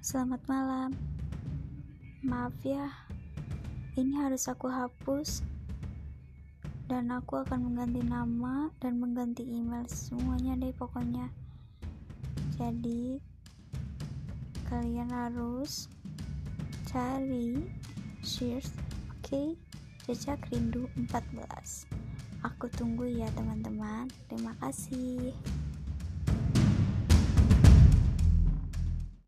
Selamat malam. Maaf ya, ini harus aku hapus. Dan aku akan mengganti nama dan mengganti email semuanya deh pokoknya. Jadi, kalian harus cari Cheers, oke? Okay? Jejak Rindu 14. Aku tunggu ya teman-teman. Terima kasih.